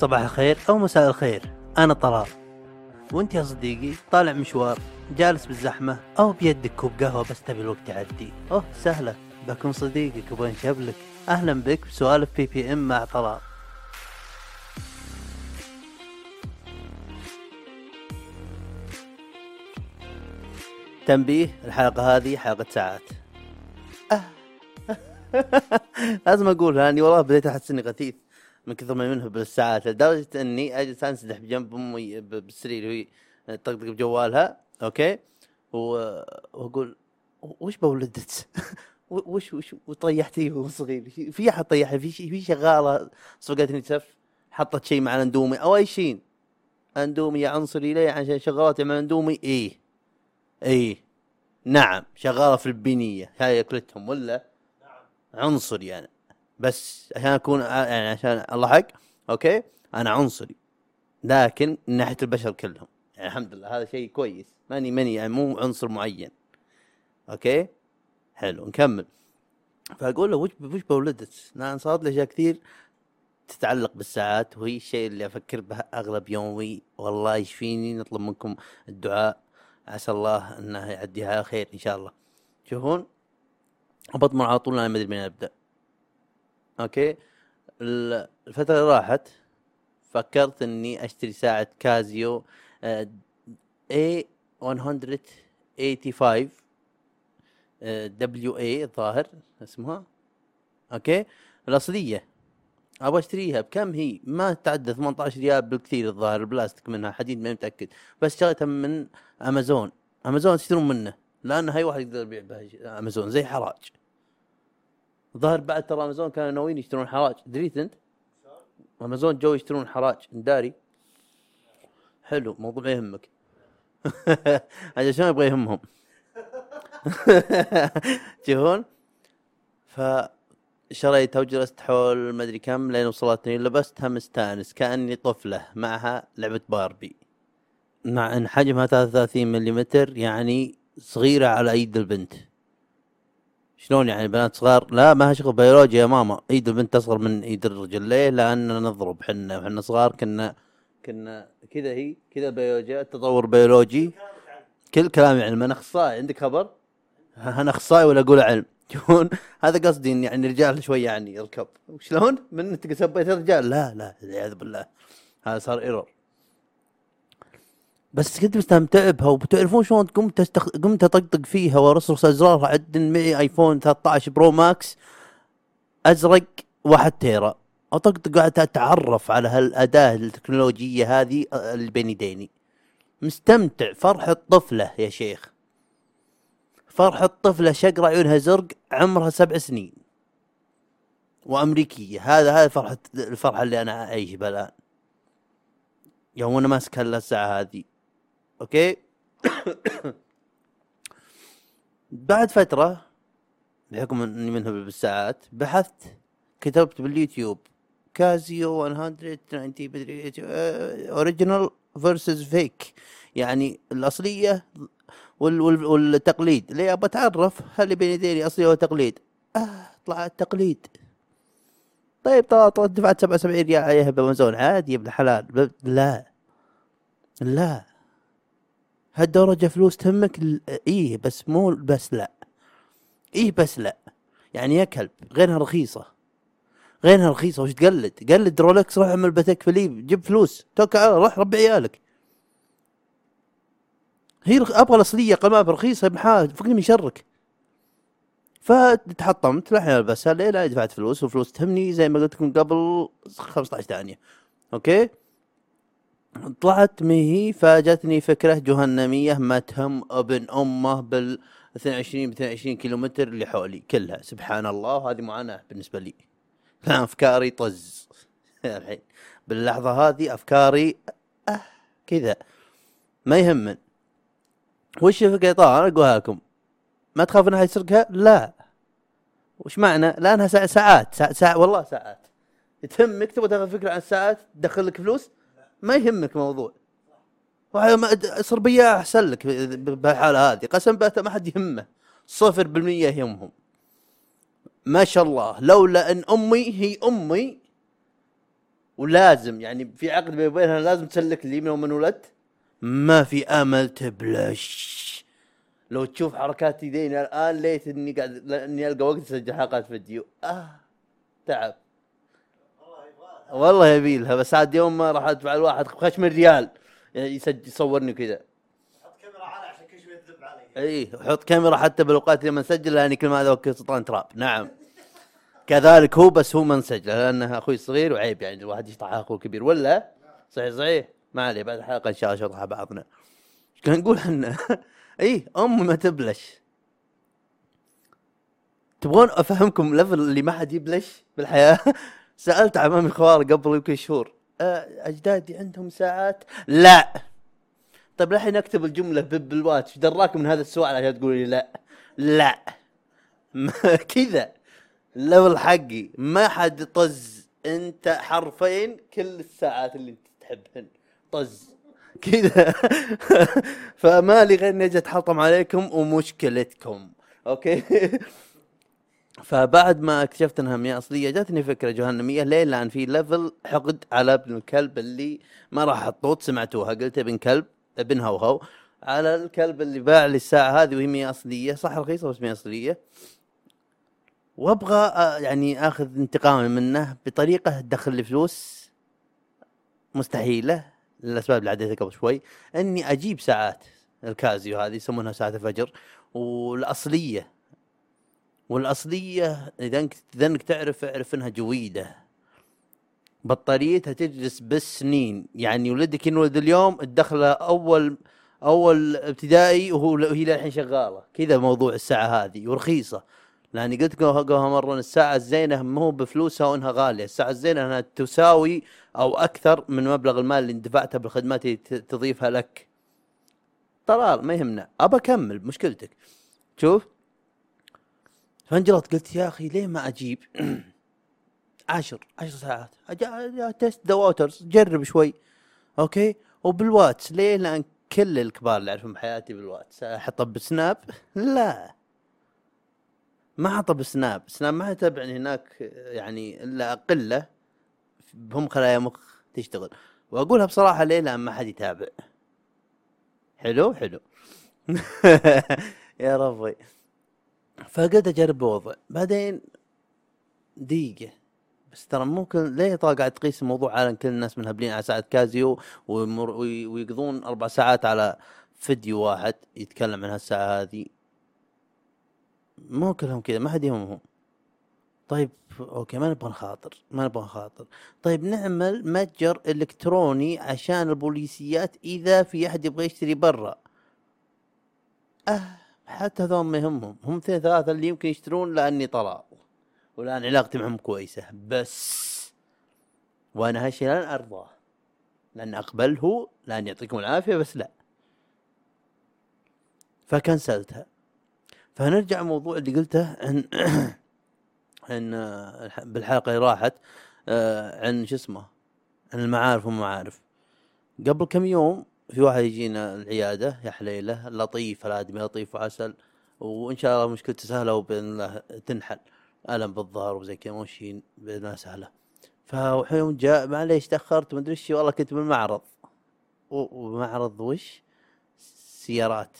صباح الخير أو مساء الخير. أنا طلال. وأنت يا صديقي طالع مشوار جالس بالزحمة أو بيدك كوب قهوة بس تبي الوقت يعدي. أوه سهلة. بكون صديقك وبنشب لك أهلا بك بسوالف BBM مع طلال. تنبيه الحلقة هذه حلقة ساعات. أه. لازم أقول اني والله بديت أحس إني غثيث. من كثر ما منه بالساعات لدرجة إني أجلس أنسدح بجنب أمي بالسرير وهي تطقطق بجوالها okay؟ وأقول وش بولدتس؟ وش وش وطيحتيه وهو صغير؟ في أحد طيحها؟ في في شغالة سبقتني سف حطت شيء مع الاندومي أو أي شيء أندومي يا عنصري ليه؟ عشان شغالات مع أندومي؟ إيه. إيه. نعم شغالة فلبينيه هاي اكلتهم ولا؟ عنصري يعني بس عشان أكون يعني عشان الله حق okay؟ أنا عنصري. لكن من ناحية البشر كلهم. يعني الحمد لله هذا شيء كويس. ماني ماني يعني مو عنصر معين. okay؟ حلو نكمل. فأقول له وش وش بولدتس؟ لأن صارت لي أشياء كثير تتعلق بالساعات وهي الشيء اللي أفكر به أغلب يومي. والله يشفيني نطلب منكم الدعاء. عسى الله أنه يعديها خير إن شاء الله. تشوفون بطمن على طول أنا ما أدري من أبدأ. okay؟ ال- الفترة اللي راحت فكرت إني أشتري ساعة كازيو A 185 WA الظاهر اسمها. okay؟ الأصلية. أبغى أشتريها. بكم هي؟ ما تتعدى 18 ريال بالكثير الظاهر البلاستيك منها حديد ما متأكد. بس شريتها من أمازون. أمازون تشترون منه لأن هاي واحد يقدر يبيع بها أمازون زي حراج. ظهر بعد ترى أمازون كانوا ناويين يشترون حراج. دريت أنت؟ أمازون جو يشترون حراج. داري؟ حلو موضوع يهمك. عشان يبغى يهمهم؟ تشوفون ف شريتها وجلست حول ما أدري كم لين وصلتني لبستها مستانس كأني طفلة معها لعبة باربي. مع إن حجمها 33 ملم يعني صغيرة على أيد البنت. شلون يعني بنات صغار؟ لا ما شغل بيولوجيا يا ماما. ايد البنت أصغر من ايد الرجل ليه لأننا نضرب حنا. وحنا صغار كنا كنا كذا هي كذا بيولوجيا تطور بيولوجي. كل كلامي علم أنا أخصائي. عندك خبر؟ أنا أخصائي ولا أقول علم؟ شلون؟ هذا قصدي إن يعني رجال شوي يعني يركب شلون من أنت سبيت الرجال لا لا والعياذ بالله. هذا صار error بس كنت مستمتع بها وبتعرفون شلون قمت أستخ... قمت أطقطق فيها وارصرص أزرارها عدن معي iPhone 13 Pro Max أزرق واحد tera. أطقطق قاعد أتعرف على هالأداة التكنولوجية هذه اللي بين يديني مستمتع فرحة طفلة يا شيخ. فرحة طفلة شقرة عيونها زرق عمرها سبع سنين. وأمريكية. هذا هذا فرحة الفرحة اللي أنا أعيش بها الآن. يوم أنا ماسك هالساعة هذه. okay؟ بعد فترة بحكم إني منه بالساعات بحثت كتبت باليوتيوب كازيو 190 مدري original versus fake. يعني الأصلية وال وال والتقليد. ليه ابى أتعرف هل بين يديني أصلي ولا تقليد؟ آه طلع التقليد. طيب طلع طلع دفعت 77 ريال عليها بامازون عادي يا ابن الحلال لا. لا. هالدرجة فلوس تهمك إيه بس مو بس لا. إيه بس لا. يعني يا كلب غيرها رخيصة. غيرها رخيصة وش تقلد؟ قلد رولكس روح اعمل باتيك فيليب جيب فلوس. توكل الله، روح ربي عيالك. هي. أبغى الأصلية قمامه رخيصه بحال فكني من شرك فتحطمت لحين البسها ليه لا دفعت فلوس والفلوس تهمني زي ما قلت لكم قبل 15 ثانية. أوكي؟ طلعت مهي فجتني فكرة جهنمية ما تهم ابن أمه بال 22 ب 22 كيلو متر اللي حولي كلها. سبحان الله وهذه معاناة بالنسبة لي. لا أفكاري طز. الحين باللحظة هذه أفكاري أه كذا. ما يهمن. وش الفكرة طبعا أنا أقولها لكم. ما تخاف انها يسرقها؟ لا. وش معنى؟ ساعة ساعات ساعة, ساعة والله ساعات. تهمك تبغى تاخذ فكرة عن الساعات؟ تدخل لك فلوس؟ ما يهمك أد- صر بياع أحسن لك بالحاله هذه. قسم بالله ما حد يهمه. صفر بالمية يهمهم. ما شاء الله. لولا أن أمي هي أمي ولازم يعني في عقد بيني وبينها لازم تسلك لي من يوم ولدت. ما في آمل تبلش. لو تشوف حركات يديني الآن ليت إني قاعد إني ألقى وقت أسجل حلقات فيديو. آه تعب. والله يبي لها بس عاد يوم ما راح أدفع الواحد خش من ريال يعني يسجل يصورني وكذا. حط كاميرا على عشان كل شوي تذب علي. إي حط كاميرا حتى بالأوقات لما نسجل لاني كل ما okay سلطان تراب. نعم. كذلك هو بس هو ما نسجل لأنه أخوي صغير وعيب يعني الواحد يشطح أخوه كبير. ولا؟ صحيح صحيح. ما عليه بعد الحلقة إن شاء الله شطح بعضنا. إيش كان نقول إحنا إي امي ما تبلش. تبغون أفهمكم ليفل اللي ما حد يبلش بالحياة؟ سألت عمامي خوار قبل يمكن شهور. أجدادي عندهم ساعات؟ لا. طيب الحين اكتب الجملة ب- بالواتش. دراك من هذا السؤال عشان تقول لي لا. لا. كذا. ليفل حقي ما حد طز أنت حرفين كل الساعات اللي أنت تحبهن. طز. كذا. فما لي غير إني أجي أتحطم عليكم ومشكلتكم. okay؟ فبعد ما اكتشفت انها مية اصلية جاتني فكرة جهنمية. ليه؟ لأن في level حقد على ابن الكلب اللي ما راح احطوط سمعتوها. قلت ابن كلب ابن هوهو على الكلب اللي باع لي الساعة هذه وهي مية اصلية. صح رخيصة بس مية اصلية. وابغى آه، يعني آخذ انتقامي منه بطريقة تدخل لي فلوس مستحيلة. للأسباب اللي عديتها قبل شوي. إني أجيب ساعات الكازيو هذه يسمونها ساعات الفجر والأصلية. والأصلية إذا انك تعرف اعرف إنها جويدة. بطاريتها تجلس بالسنين. يعني ولدك ينولد اليوم الدخلة أول أول ابتدائي وهو وهي للحين شغالة. كذا موضوع الساعة هذه ورخيصة. لاني قلت قبلها مرة الساعة الزينة مو بفلوسها وإنها غالية. الساعة الزينة إنها تساوي أو أكثر من مبلغ المال اللي دفعته بالخدمات اللي تضيفها لك. طلال ما يهمنا. أبى أكمل مشكلتك. شوف فانجلط قلت يا أخي ليه ما أجيب؟ عشر عشر ساعات. test the waters جرب شوي. okay؟ وبالواتس ليه؟ لأن كل الكبار اللي أعرفهم بحياتي بالواتس. أحطه بسناب؟ لا. ما أحطه بسناب. سناب ما يتابعني هناك يعني إلا قله هم خلايا مخ تشتغل. وأقولها بصراحة ليه؟ لأن ما حد يتابع. حلو؟ حلو. يا ربي. فقلت أجرب الوضع بعدين دقيقة. بس ترى ممكن ليه طال قاعد تقيس الموضوع؟ على كل الناس منهبلين على ساعة كازيو ويمر وي- ويقضون أربع ساعات على فيديو واحد يتكلم عن هالساعة هذه. مو كلهم كذا ما حد يهمهم. طيب okay ما نبغى نخاطر ما نبغى نخاطر. طيب نعمل متجر إلكتروني عشان البوليسيات إذا في أحد يبغى يشتري برا. أه. حتى هذول ما يهمهم. هم اثنين ثلاثة اللي يمكن يشترون لأني طلال والان علاقتي معهم كويسة. بس وأنا هالشيء لن أرضاه. لأن أقبله لأن يعطيكم العافية بس لا. فكنسلتها. فنرجع الموضوع اللي قلته عن عن آه، الح- بالحلقة اللي راحت آه، عن شو اسمه عن المعارف والمعارف. قبل كم يوم في واحد يجينا العيادة يا حليلة لطيف الآدمي لطيف وعسل وإن شاء الله مشكلته سهلة وباذن الله تنحل. ألم بالظهر وزي كذا ماشيين باذن الله سهلة. فيوم جاء معليش تأخرت ما أدري إيش والله كنت بالمعرض. ومعرض وش؟ سيارات.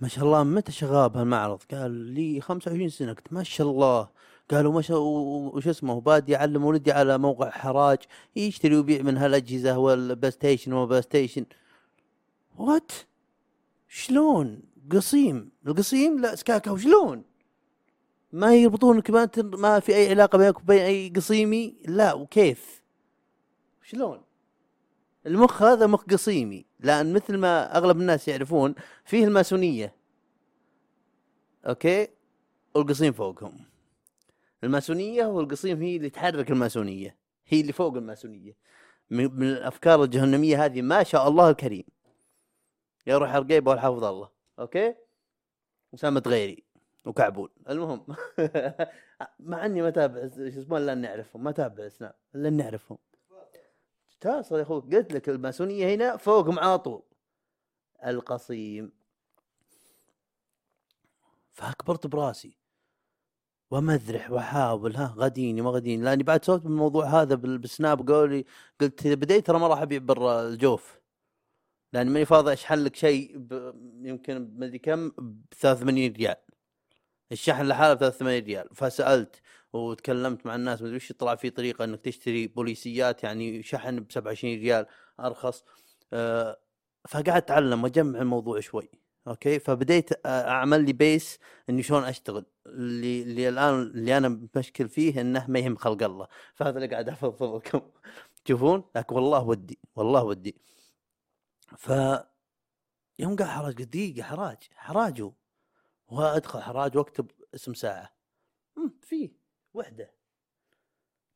ما شاء الله متى شغاب هالمعرض؟ قال لي 25 سنة. قلت ما شاء الله. قالوا ما شاء وش اسمه بادي يعلم ولدي على موقع حراج يشتري ويبيع من هالأجهزة والبلاي ستيشن وما ستيشن. what شلون؟ قصيم. القصيم؟ لا سكاكا شلون ما يربطونك ما, تر... ما في أي علاقة بينك وبين أي قصيمي؟ لا وكيف؟ شلون؟ المخ هذا مخ قصيمي لأن مثل ما أغلب الناس يعرفون فيه الماسونية. okay؟ والقصيم فوقهم. الماسونية والقصيم هي اللي تحرك الماسونية. هي اللي فوق الماسونية. من الأفكار الجهنمية هذه ما شاء الله الكريم. يا روح الرقيبه والحافظ الله. أوكي؟ اسامه غيري وكعبول المهم مع إني ما اتابع شو اسمه الا اني اعرفهم ما اتابع سناب الا اني اعرفهم تواصل يا أخوي قلت لك الماسونية هنا فوقهم على طول. القصيم. فأكبرت براسي. ادري واحاول ها غديني ما غديني. لأني بعد سولفت بالموضوع هذا بال- بالسناب قولي قلت إذا بديت ترى ما راح أبيع برا الجوف. لاني ماني فاضي أشحن لك شيء ب- يمكن ما أدري كم ب 83 ريال. الشحن لحاله ب 83 ريال. فسألت وتكلمت مع الناس ما أدري وش طلع في طريقة إنك تشتري بوليسيات يعني شحن ب 27 ريال أرخص. أه فقعدت أتعلم وأجمع الموضوع شوي. okay؟ فبديت آه، أعمل لي base إني شلون أشتغل. اللي اللي الآن اللي أنا مشكل فيه إنه ما يهم خلق الله. فهذا اللي قاعد افضفض لكم. تشوفون لكن والله ودي والله ودي. ف يوم قال حراج قلت دقيقة حراج حراجه وادخل حراج وأكتب اسم ساعة. أمم، فيه وحدة.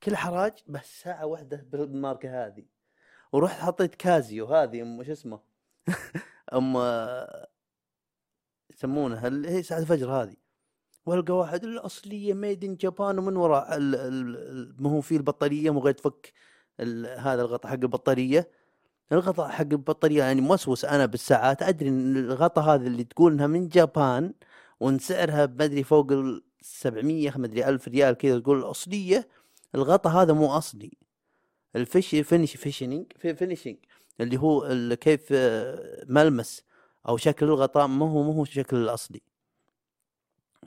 كل حراج بس ساعة واحدة بالماركة هذه. ورحت حطيت كازيو هذه أم شو اسمه؟ أم يسمونها اللي هي ساعة الفجر هذه. وألقى واحد الأصلية ميد ان جابان ومن وراء ما هو فيه البطارية مو غير تفك هذا الغطاء حق البطارية. الغطاء حق البطارية يعني موسوس أنا بالساعات أدري إن الغطاء هذا اللي تقول إنها من جابان وإن سعرها بدري فوق ال 700 ما أدري 1000 ريال كذا تقول الأصلية الغطاء هذا مو أصلي. ال fini- finish finishing في finishing اللي هو كيف آه، ملمس أو شكل الغطاء ما هو ما هو الشكل الأصلي.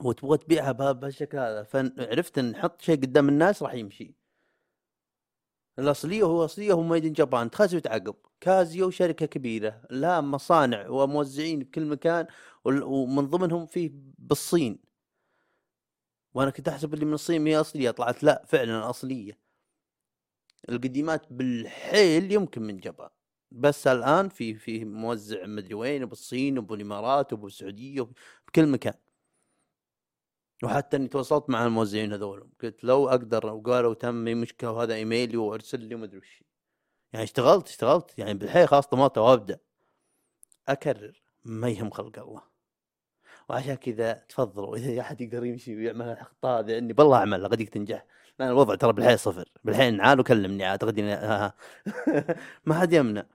وتبغى تبيعها بها- بهالشكل هذا. فعرفت إن نحط شيء قدام الناس راح يمشي. الاصليه هو اصليه هو made in Japan. تخاز وتعقب كازيو شركة كبيرة. لها مصانع وموزعين بكل مكان ومن ضمنهم فيه بالصين. وأنا كنت أحسب اللي من الصين هي أصلية. طلعت لا فعلا أصلية. القديمات بالحيل يمكن من جابان. بس الآن في في موزع مدري وين بالصين وبالإمارات وبالسعودية بكل مكان. وحتى إني تواصلت مع الموزعين هذول قلت لو أقدر وقالوا تم مشكلة وهذا إيميلي وأرسل لي وما أدري وش. يعني اشتغلت اشتغلت. يعني بالحيل خلاص طماطه وابدا أكرر. ما يهم خلق الله. وعشان كذا تفضلوا. إذا أحد يقدر يمشي ويعمل الاخطاء هذه إني بالله أعمل. قد تنجح. لأن الوضع ترى بالحيل صفر. بالحيل عاد وكلمني غدي ها ها. ما حد يمنع.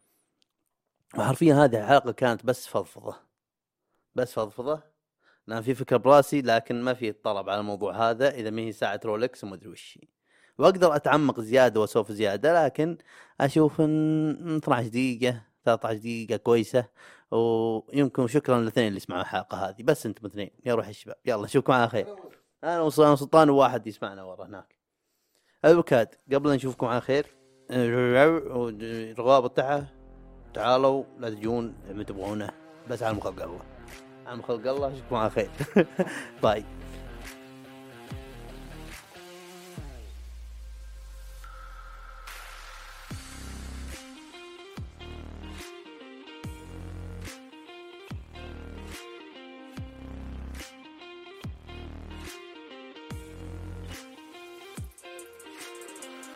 وحرفيا هذه الحلقة كانت بس فضفضة. بس فضفضة. لأن في فكرة براسي لكن ما في طلب على الموضوع هذا إذا ما هي ساعة رولكس وما أدري وش. وأقدر أتعمق زيادة وأسولف زيادة لكن أشوف إن 12 دقيقة 13 دقيقة كويسة. ويمكن شكرا للاثنين اللي سمعوا الحلقة هذه. بس أنتم اثنين. يا روح الشباب يلا نشوفكم على خير. أنا وسلطان سلطان وواحد يسمعنا ورا هناك. البكاد قبل نشوفكم على خير الروابط تحت. تعالوا لا تجون ما تبغونه. بس على خلق على خلق الله؟ اشوفكم على خير. باي